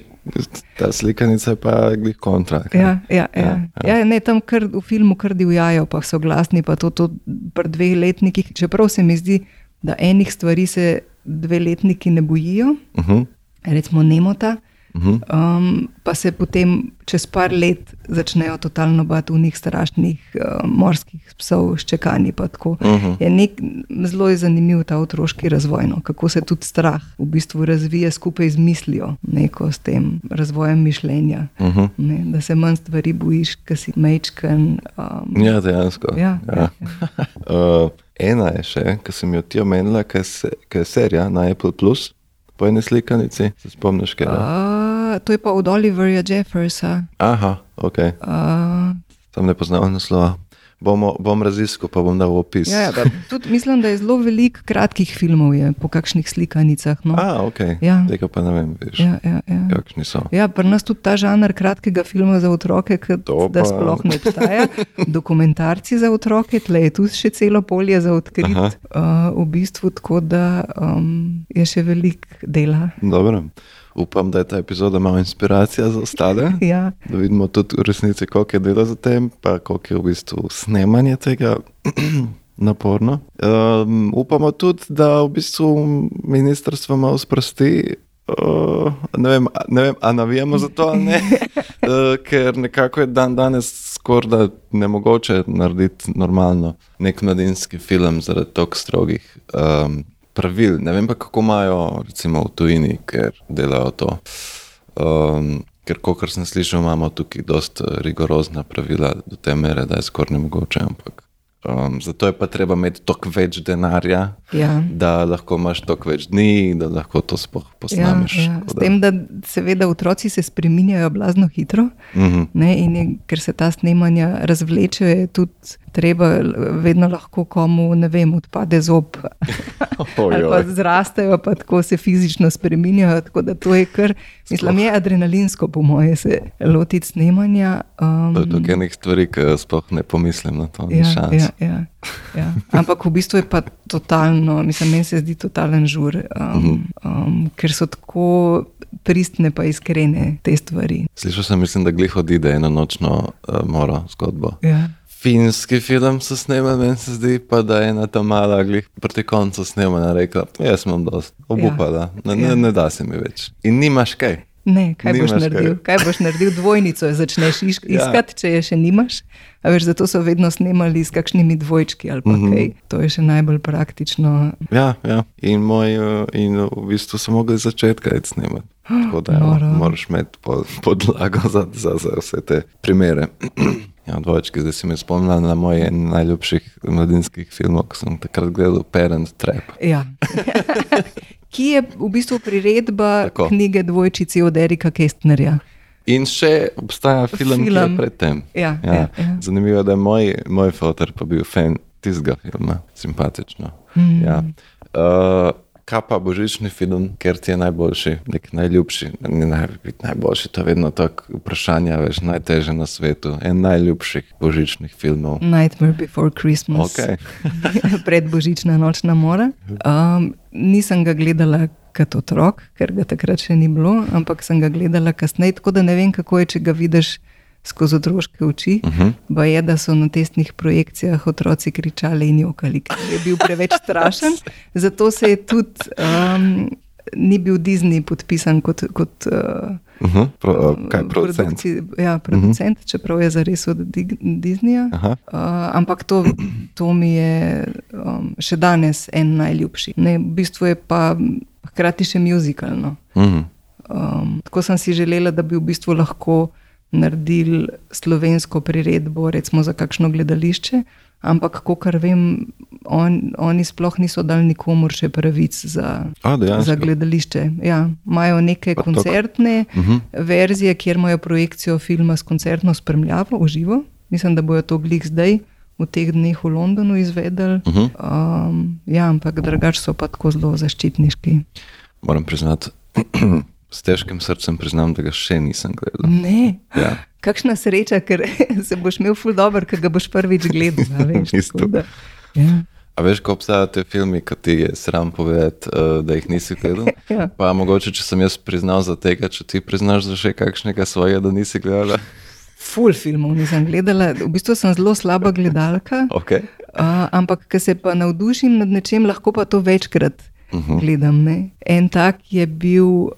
ta slikanica je pa glih kontra. Ja, ja, ja. Ja, ja. ja, ne, tam kar, v filmu kar divjajo, pa so glasni, pa to, to pri dveh letnikih. Čeprav se mi zdi, da enih stvari se dve letniki ne bojijo, uh mhm. -huh. recimo Nemota. Mhm. Um, pa se potem čez par let začnejo totalno bati v njih strašnih uh, morskih psov, ščekani. Uh mhm. -huh. je nek, zelo je zanimiv ta otroški razvoj, no, kako se tudi strah v bistvu razvija skupaj z mislijo, neko s tem razvojem mišljenja. Uh mhm. -huh. ne, da se manj stvari bojiš, ki si mečken. Um, ja, dejansko. Ja, ja. Ja, ja. uh, ena je še, ki sem jo ti omenila, ki je serija na Apple. po eni slikanici, se spomniš kaj? Uh, to je pa od Oliverja Jeffersa. Aha, ok. Uh, Tam ne poznam naslova. Bomo, bom raziskal, pa bom dal opis. ja, ja, pa tudi mislim, da je zelo veliko kratkih filmov je, po kakšnih slikanicah. No. A, ok. Ja. Tega pa ne vem, veš, Ja, ja, ja. kakšni so. Ja, pri nas tudi ta žanr kratkega filma za otroke, ki To da pa- sploh ne obstaja. Dokumentarci za otroke, tle je tudi še celo polje za odkrit. Aha. Uh, v bistvu tako, da um, je še veliko dela. Dobro. Upam, da je ta epizoda malo inspiracija za ostale. Ja, Da vidimo tudi v resnici, koliko je dela za tem, pa koliko je v bistvu snemanje tega naporno. Um, upamo tudi, da v bistvu ministrstvo malo sprosti. Uh, ne, vem, ne vem, a navijamo za to ali ne, uh, ker nekako je dan danes skoraj ne mogoče narediti normalno nek mladinski film zaradi tako strogih um, pravil. Ne vem pa, kako imajo recimo v tujini, ker delajo to. Um, ker, kot sem slišal, imamo tukaj dosta rigorozna pravila do te mere, da je skoraj nemogoče. Ampak, um, zato je pa treba imeti toliko več denarja, ja. da lahko imaš toliko več dni, da lahko to sploh Ja, posnameš. ja. Tako S tem, da seveda otroci se spreminjajo blazno hitro, Mhm. ne, in je, ker se ta snemanja razvlečejo, je tudi treba vedno lahko komu, ne vem, odpade zob. pa zrastejo, pa tako se fizično spremenjajo. Tako da to je kar, mislim, je adrenalinsko, po moje, se lotiti snemanja. Um, To je tukaj nekaj stvari, ki sploh ne pomislim na to, ja, ja, ja, ja. Ampak v bistvu je pa totalno, mislim, meni se zdi totalen žur, um, um, ker so tako pristne, pa iskrene te stvari. Slišal sem, mislim, da glih odide eno nočno uh, moro zgodbo. Ja. Finski film so snemali, meni se zdi, pa da je ena ta mala, glih proti koncu snemanja rekla: Jaz sem dost, obupala, ja. ne, Ja. ne, ne da se mi več. In nimaš kaj. Ne, kaj boš Nimaš naredil? Kaj boš naredil? Dvojnico začneš Ja. iskati, če je še nimaš. A veš, zato so vedno snemali s kakšnimi dvojčki ali pa Mhm. kaj. To je še najbolj praktično. Ja, ja. In, moj, uh, in v bistvu so mogli iz začetka iti snemati. Tako da evo, moraš imeti pod, podlago za, za, za vse te primere. Ja, dvojčki, zdaj si me spomnila na moj en najljubših mladinskih filmov, ki sem takrat gledal Parent Trap. Ja. Ki je v bistvu priredba Tako. knjige Dvojčici od Erika Kestnerja. In še obstaja film, film. ki je Film. predtem. Ja, Ja. ja, ja. Zanimivo je, da je moj, moj fotor pa bil fan tistega filma, simpatično. Mm. Ja. Uh, kaj pa božični film, ker ti je najboljši, nek najljubši, ne naj biti najboljši, to je vedno tako vprašanje, veš, najteže na svetu. En najljubših božičnih filmov. Nightmare Before Christmas. Okay. Predbožična nočna mora. Um, nisem ga gledala kot otrok, ker ga takrat še ni bilo, ampak sem ga gledala kasneje, tako da ne vem, kako je, če ga vidiš skozi otroške oči. Uh Mhm. -huh. Je, da so na testnih projekcijah otroci kričali in jokali, ker je bil preveč strašen. Zato se je tudi. Um, Ni bil Disney podpisan kot, kot uh, Uh -huh. Pro, uh, kaj, producent? produkci- Ja, producent, uh -huh. čeprav je zares od Disneyja. Uh, ampak to, to mi je um, še danes en najljubši. Ne, v bistvu je pa hkrati še muzikalno. Mhm. Um, tako sem si želela, da bi v bistvu lahko naredili slovensko priredbo, recimo za kakšno gledališče. Ampak, kar vem, on, oni sploh niso dali nikomor še pravic za, A, dejansko? za gledališče. Ja, imajo neke Pa koncertne uh Mhm. -huh. verzije, kjer imajo projekcijo filma s koncertno spremljavo v živo. Mislim, da bojo to glih zdaj. V teh dneh v Londonu izvedeli, Uh -huh. um, ja, ampak drugače so pa tako zelo zaščitniški. Moram priznati, s težkim srcem priznam, da ga še nisem gledal. Ne, Ja. kakšna sreča, ker se boš imel ful dobro, ker ga boš prvič gledal. Veš, da, ja. A veš, ko obstajajo te filme, ki ti je sram povedati, uh, da jih nisi gledal? Ja. Pa mogoče, če sem jaz priznal za tega, če ti priznaš za še kakšnega svojega, da nisi gledala. Ful filmov nisem gledala, v bistvu sem zelo slaba gledalka. Okay. Uh, ampak, ker se pa navdušim nad nečem, lahko pa to večkrat uh -huh. gledam. Ne? En tak je bil uh,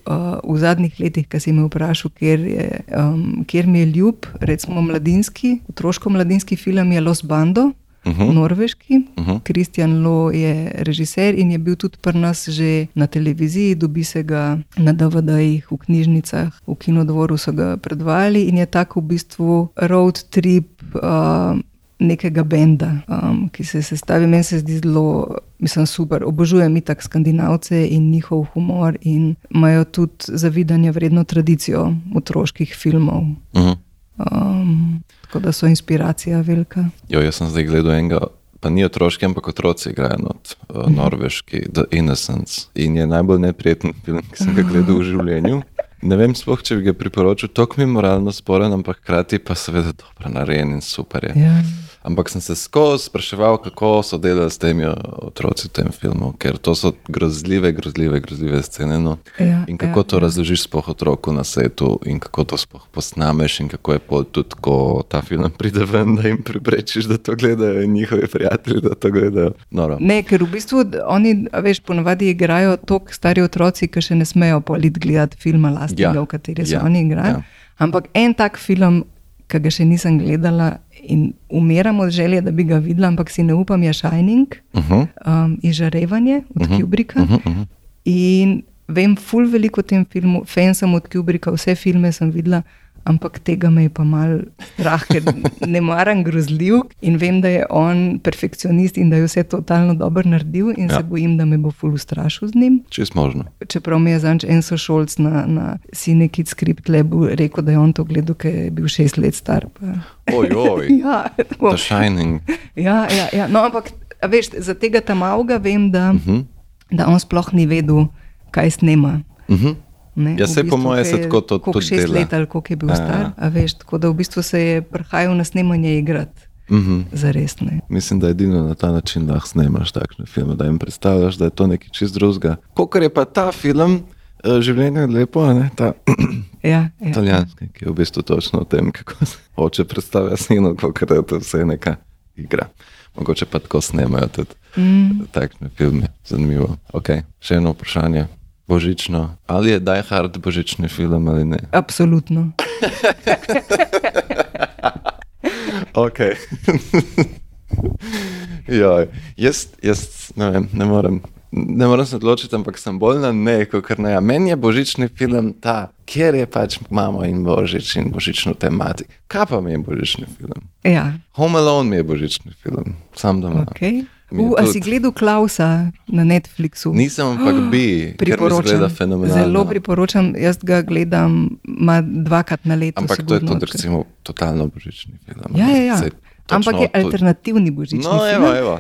v zadnjih letih, ki si me vprašal, kjer, je, um, kjer mi je ljub, recimo mladinski, otroško-mladinski film je Los Bando. Uh -huh. Norveški, Kristjan uh -huh. Lo je režiser in je bil tudi pri nas že na televiziji, dobi se ga na DVD-jih, v knjižnicah, v kinodvoru so ga predvajali in je tako v bistvu road trip. Uh, nekega benda, um, ki se sestavi. Meni se zdi zelo mislim, super. Obožujem itak skandinavce in njihov humor, in imajo tudi zavidanje vredno tradicijo otroških filmov. Uh -huh. Um, tako da so inspiracija velika. Jo, jaz sem zdaj gledal enega, pa ni otroški, ampak otroci igrajo not, uh, norveški, The Innocence. In je najbolj neprijeten film, ki sem ga gledal v življenju. Ne vem, spoh, če bi ga priporočil, tako mi je moralno sporen, ampak hkrati pa seveda dobro narejen in super je. Ja. Ampak sem se skozi spraševal, kako so delali s temi otroci v tem filmu, ker to so grozljive, grozljive, grozljive scene. No. Ja, in kako ja, to ja. razložiš spoh otroku na svetu, in kako to spoh posnameš, in kako je pol tudi, ko ta film pride ven, da jim preprečiš, da to gledajo, in njihovi prijatelji, da to gledajo. Noro. Ne, ker v bistvu oni, veš, ponavadi igrajo tako stari otroci, ki še ne smejo polit gledati filma lastnega, Ja, v kateri so ja, oni igrali. ja. Ampak en tak film, ki ga še nisem gledala in umiram od želje, da bi ga videla, ampak si ne upam, je Shining, Uh -huh. um, Izžarevanje od Kubrika. Uh -huh, uh -huh. In vem, ful veliko o tem filmu, fan sem od Kubrika, vse filme sem videla, ampak tega me je pa mal strah, ker ne maram grozljiv in vem, da je on perfekcionist in da je vse totalno dobro naredil in ja. Se bojim, da me bo ful ustrašil z njim. Čist možno. Čeprav mi je zanč Enzo Šolc na, na Cinekid Script Labu rekel, da je on to gledal, ker je bil šest let star. Pa. Ojoj, Ja, tako. The Shining. ja, ja, ja. No, ampak veš, za tega tam avga vem, da, uh Mhm. -huh. da on sploh ni vedel, kaj snema. Uh -huh. Ne, Ja, v saj po moje ko se je- tako to tudi šest dela. let ali koliko je bil Ja, star. ja. A veš, tako da v bistvu se je prihajal na snemanje igrati. Uh -huh. Za res ne. Mislim, da edino na ta način lahko snemaš takšne filme, da jim predstavljaš, da je to nekaj čist drugega. Kokor je pa ta film, eh, življenje je lepo, a ne? ta Ja, ja. italijanski, ki je v bistvu točno o tem, kako se oče predstavlja sinu, kako je to vse neka igra. Mogoče pa tako snemajo tudi mm. takšne filme. Zanimivo. Okay. Še eno vprašanje. Božično. Ali je Die Hard božični film ali ne? Absolutno. Okay. Joj, jaz, jaz ne, vem, ne, morem, ne morem se odločiti, ampak sem bolj na ne, kot ne. Meni je božični film ta, kjer je pač mama in božič in božično tematiko. Kaj pa mi je božični film? Ja, Home Alone mi je božični film, sam doma. okay. U, a si gledal Klausa na Netflixu? Nisem, ampak bi, mi zgleda fenomenalno. Zelo priporočam, jaz ga gledam dvakrat na leto. Ampak to je sigurno, tudi recimo totalno božični film. Ja, ja, ja. Točno Ampak je alternativni božični No, film. evo, evo,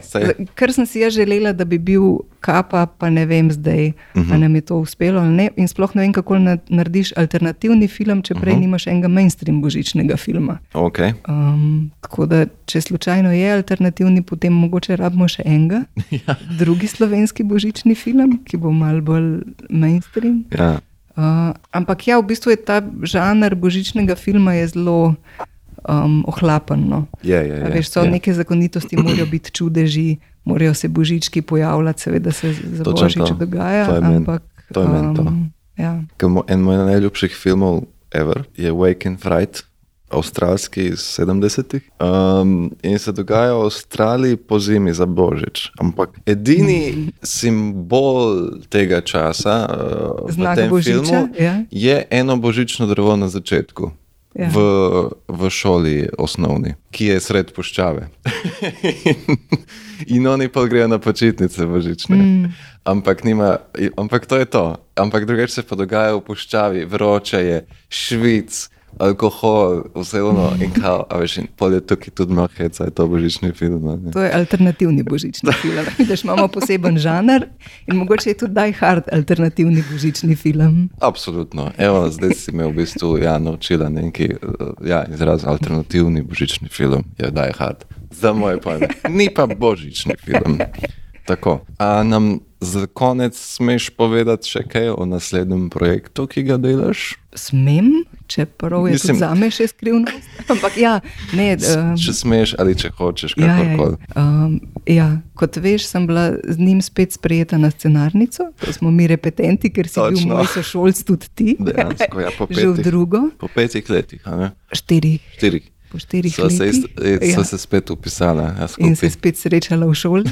Kar sem si jaz želela, da bi bil kapa, pa ne vem zdaj, uh -huh. ali nam je to uspelo ali ne. In sploh ne vem, kako na- narediš alternativni film, če prej uh -huh. nimaš enega mainstream božičnega filma. Okay. Um, tako da, če slučajno je alternativni, potem mogoče rabimo še enega, Ja. drugi slovenski božični film, ki bo mal bolj mainstream. Ja. Uh, ampak ja, v bistvu je ta žanr božičnega filma zelo um, ohlapen. No. Je, je, je, A Veš, so je. neke zakonitosti, morajo biti čudeži, morajo se božički pojavljati, seveda se za Točno božič to. dogaja. To je meni- ampak, to je meni to. ja. Ker mo- En moj najljubših filmov ever je Wake and Fright, avstralski iz 70-ih. Um, in se dogaja v Avstraliji po zimi za Božič. Ampak edini simbol tega časa uh, v Znak tem Božiča, filmu ja. je eno božično drevo na začetku. Ja. V, v šoli osnovni, ki je sred puščave. in oni pa grejo na počitnice božične. Mm. Ampak, nima, ampak to je to. Ampak drugače se pa dogaja v puščavi, vroče je, švic, alkohol, vse ono in kao, a veš, in pol je tukaj tudi malo heca, je to božični film. a ne. To je alternativni božični film. Vidiš, imamo poseben žanr in mogoče je tudi Die Hard alternativni božični film. Absolutno. Evo, zdaj si me v bistvu ja, naučila neki eh, ja, izraz alternativni božični film, je Die Hard. Za moje pojme. Ni pa božični film. Tako. A nam za konec smeš povedati še kaj o naslednjem projektu, ki ga delaš? Smem, čeprav je Mislim- za me še skrivnost. Ampak ja, ne. Um, Če smeš ali če hočeš, Ja, ja, kakorkoli. um, ja, kot veš, sem bila z njim spet sprejeta na scenarnico. To smo mi repetenti, ker si Točno. bil moj sošolc tudi ti. Dejansko, ja, po Že v petih. drugo, Po petih letih, a ne? štirih. Štirih. Po štirih So se, ist, letih. eh, so Ja. se spet upisala. Ja, in se skupaj. spet srečala v šoli.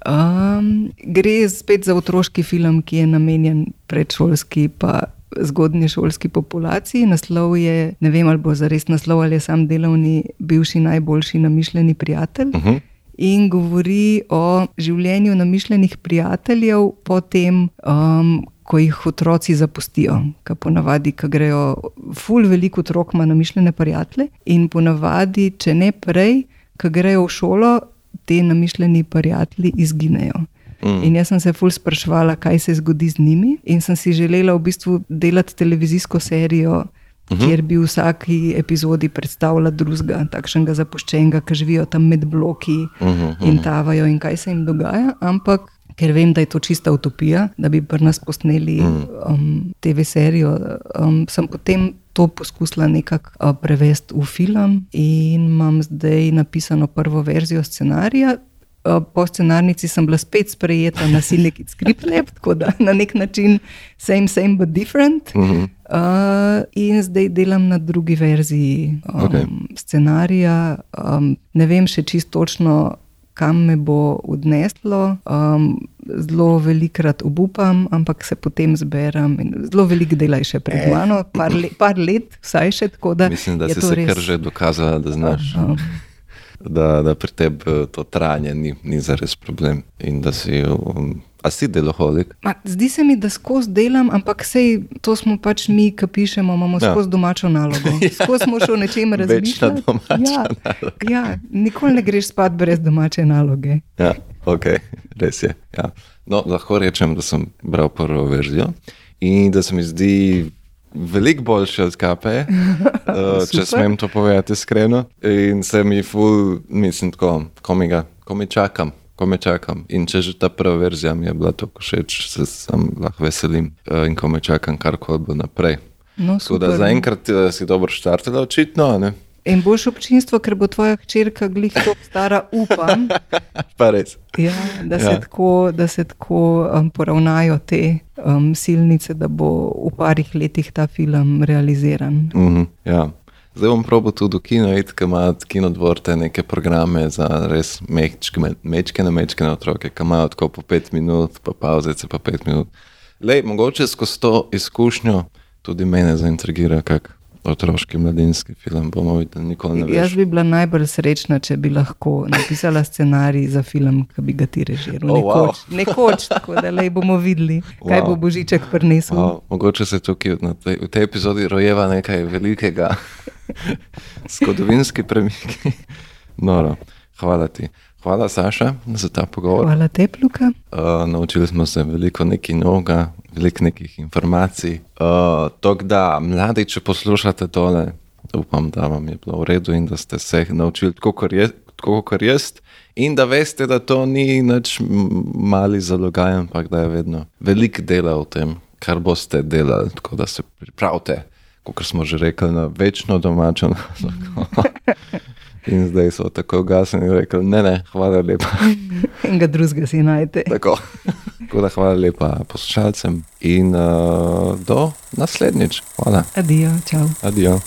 Um, gre spet za otroški film, ki je namenjen predšolski pa zgodnješolski populaciji. Naslov je, ne vem ali bo zares naslov ali je sam delovni, bivši najboljši namišljeni prijatelj. Uh -huh. in govori o življenju namišljenih prijateljev, potem, um, ko jih otroci zapustijo. Ker ponavadi, ko grejo, ful veliko otrok ima namišljene prijatelje, in ponavadi, če ne prej, ko grejo v šolo, te namišljeni prijatelji izginejo. Mm. In jaz sem se ful sprašvala, kaj se zgodi z njimi, in sem si želela v bistvu delati televizijsko serijo. Uh mhm. -huh. Kjer bi v vsaki epizodi predstavljala drugega, takšnega zapuščenega, ki živijo tam med bloki uh -huh, uh -huh. in tavajo, in kaj se jim dogaja. Ampak ker vem, da je to čista utopija, da bi pri nas posneli uh -huh. um, TV serijo, um, sem potem to poskusila nekako uh, prevesti v film in imam zdaj napisano prvo verzijo scenarija. Eh, po scenarnici sem bila spet sprejeta na Silicon Script Lab, tako da na nek način same, same, but different. Uh -huh. uh, in zdaj delam na drugi verziji um, okay. scenarija. Um, ne vem še čisto točno, kam me bo odneslo. Um, zelo velikrat obupam, ampak se potem zberem. Zelo veliko dela je še pred mano, par, le, par let, vsaj še tako. Da Mislim, da si se res... kar že dokazala, da znaš. Uh, um, da, da pri tebi eh, to trajanje ni, ni zares problem. Si, um, a si deloholik? Ma, zdi se mi, da skozi delam, ampak sej, to smo pač mi, ki pišemo, imamo ja. skozi domačo nalogo. Skozi smo še o nečem razmišljali. Ja, ja, nikoli ne greš spat brez domače naloge. Ja, ok, res je. Ja. No, lahko rečem, da sem bral prvo verzijo in da se mi zdi veliko boljše od kape, uh, če smem to povedati iskreno. In se mi ful, mislim, tako, ko mi, ga, ko mi čakam. Ko me čakam. In če že ta prva verzija mi je bila tako všeč, se sam lahko veselim uh, in ko me čakam, kar koli bo naprej. No, da zaenkrat uh, si dobro štartila, očitno. Ne? In boš občinstvo, ker bo tvoja hčerka glih tako stara, upam. ja, da, se ja. Tako, da se tako um, poravnajo te um, silnice, da bo v parih letih ta film realiziran. Mm -hmm, ja. Zdaj bom probil tudi v kino, ki ima kino dvorte neke programe za res mečke, mečke na mečke na otroke, ki imajo tako po pet minut, pa pauzice pa pet minut. Lej, mogoče skozi to izkušnjo tudi mene zaintrigira, kako otroški mladinski film. Bomo videli, Jaz bi bila najbolj srečna, če bi lahko napisala scenarij za film, ki bi ga ti režiral. Oh, wow. Nekoč, tako da le bomo videli, kaj wow. bo Božiček prinesel. Wow. Mogoče se tukaj tej, v tej epizodi rojeva nekaj velikega, zgodovinski premik. No, hvala ti. Hvala, Saša, za ta pogovor. Hvala te, Luka. Uh, naučili smo se veliko nekaj novega, veliko nekih informacij. Uh, Tako da, mladi, če poslušate tole, upam, da vam je bilo v redu in da ste se naučili tako, kot jaz. In da veste, da to ni nič mali zalogaj, ampak da je vedno veliko dela v tem, kar boste delali. Tako da se pripravite, kot smo že rekli, na večno domačo. In zdaj so tako gasni in rekli: ne, ne, hvala lepa. in ga drugega si najte. Tako. tako da hvala lepa poslušalcem in uh, do naslednjič. Hvala. Adijo, čau. Adijo.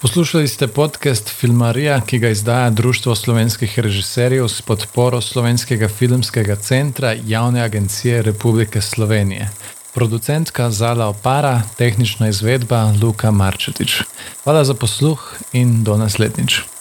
Poslušali ste podcast Filmarija, ki ga izdaja Društvo slovenskih režiserjev s podporo Slovenskega filmskega centra Javne agencije Republike Slovenije. Producentka Zala Opara, tehnična izvedba Luka Marčetič. Hvala za posluh in do naslednjič.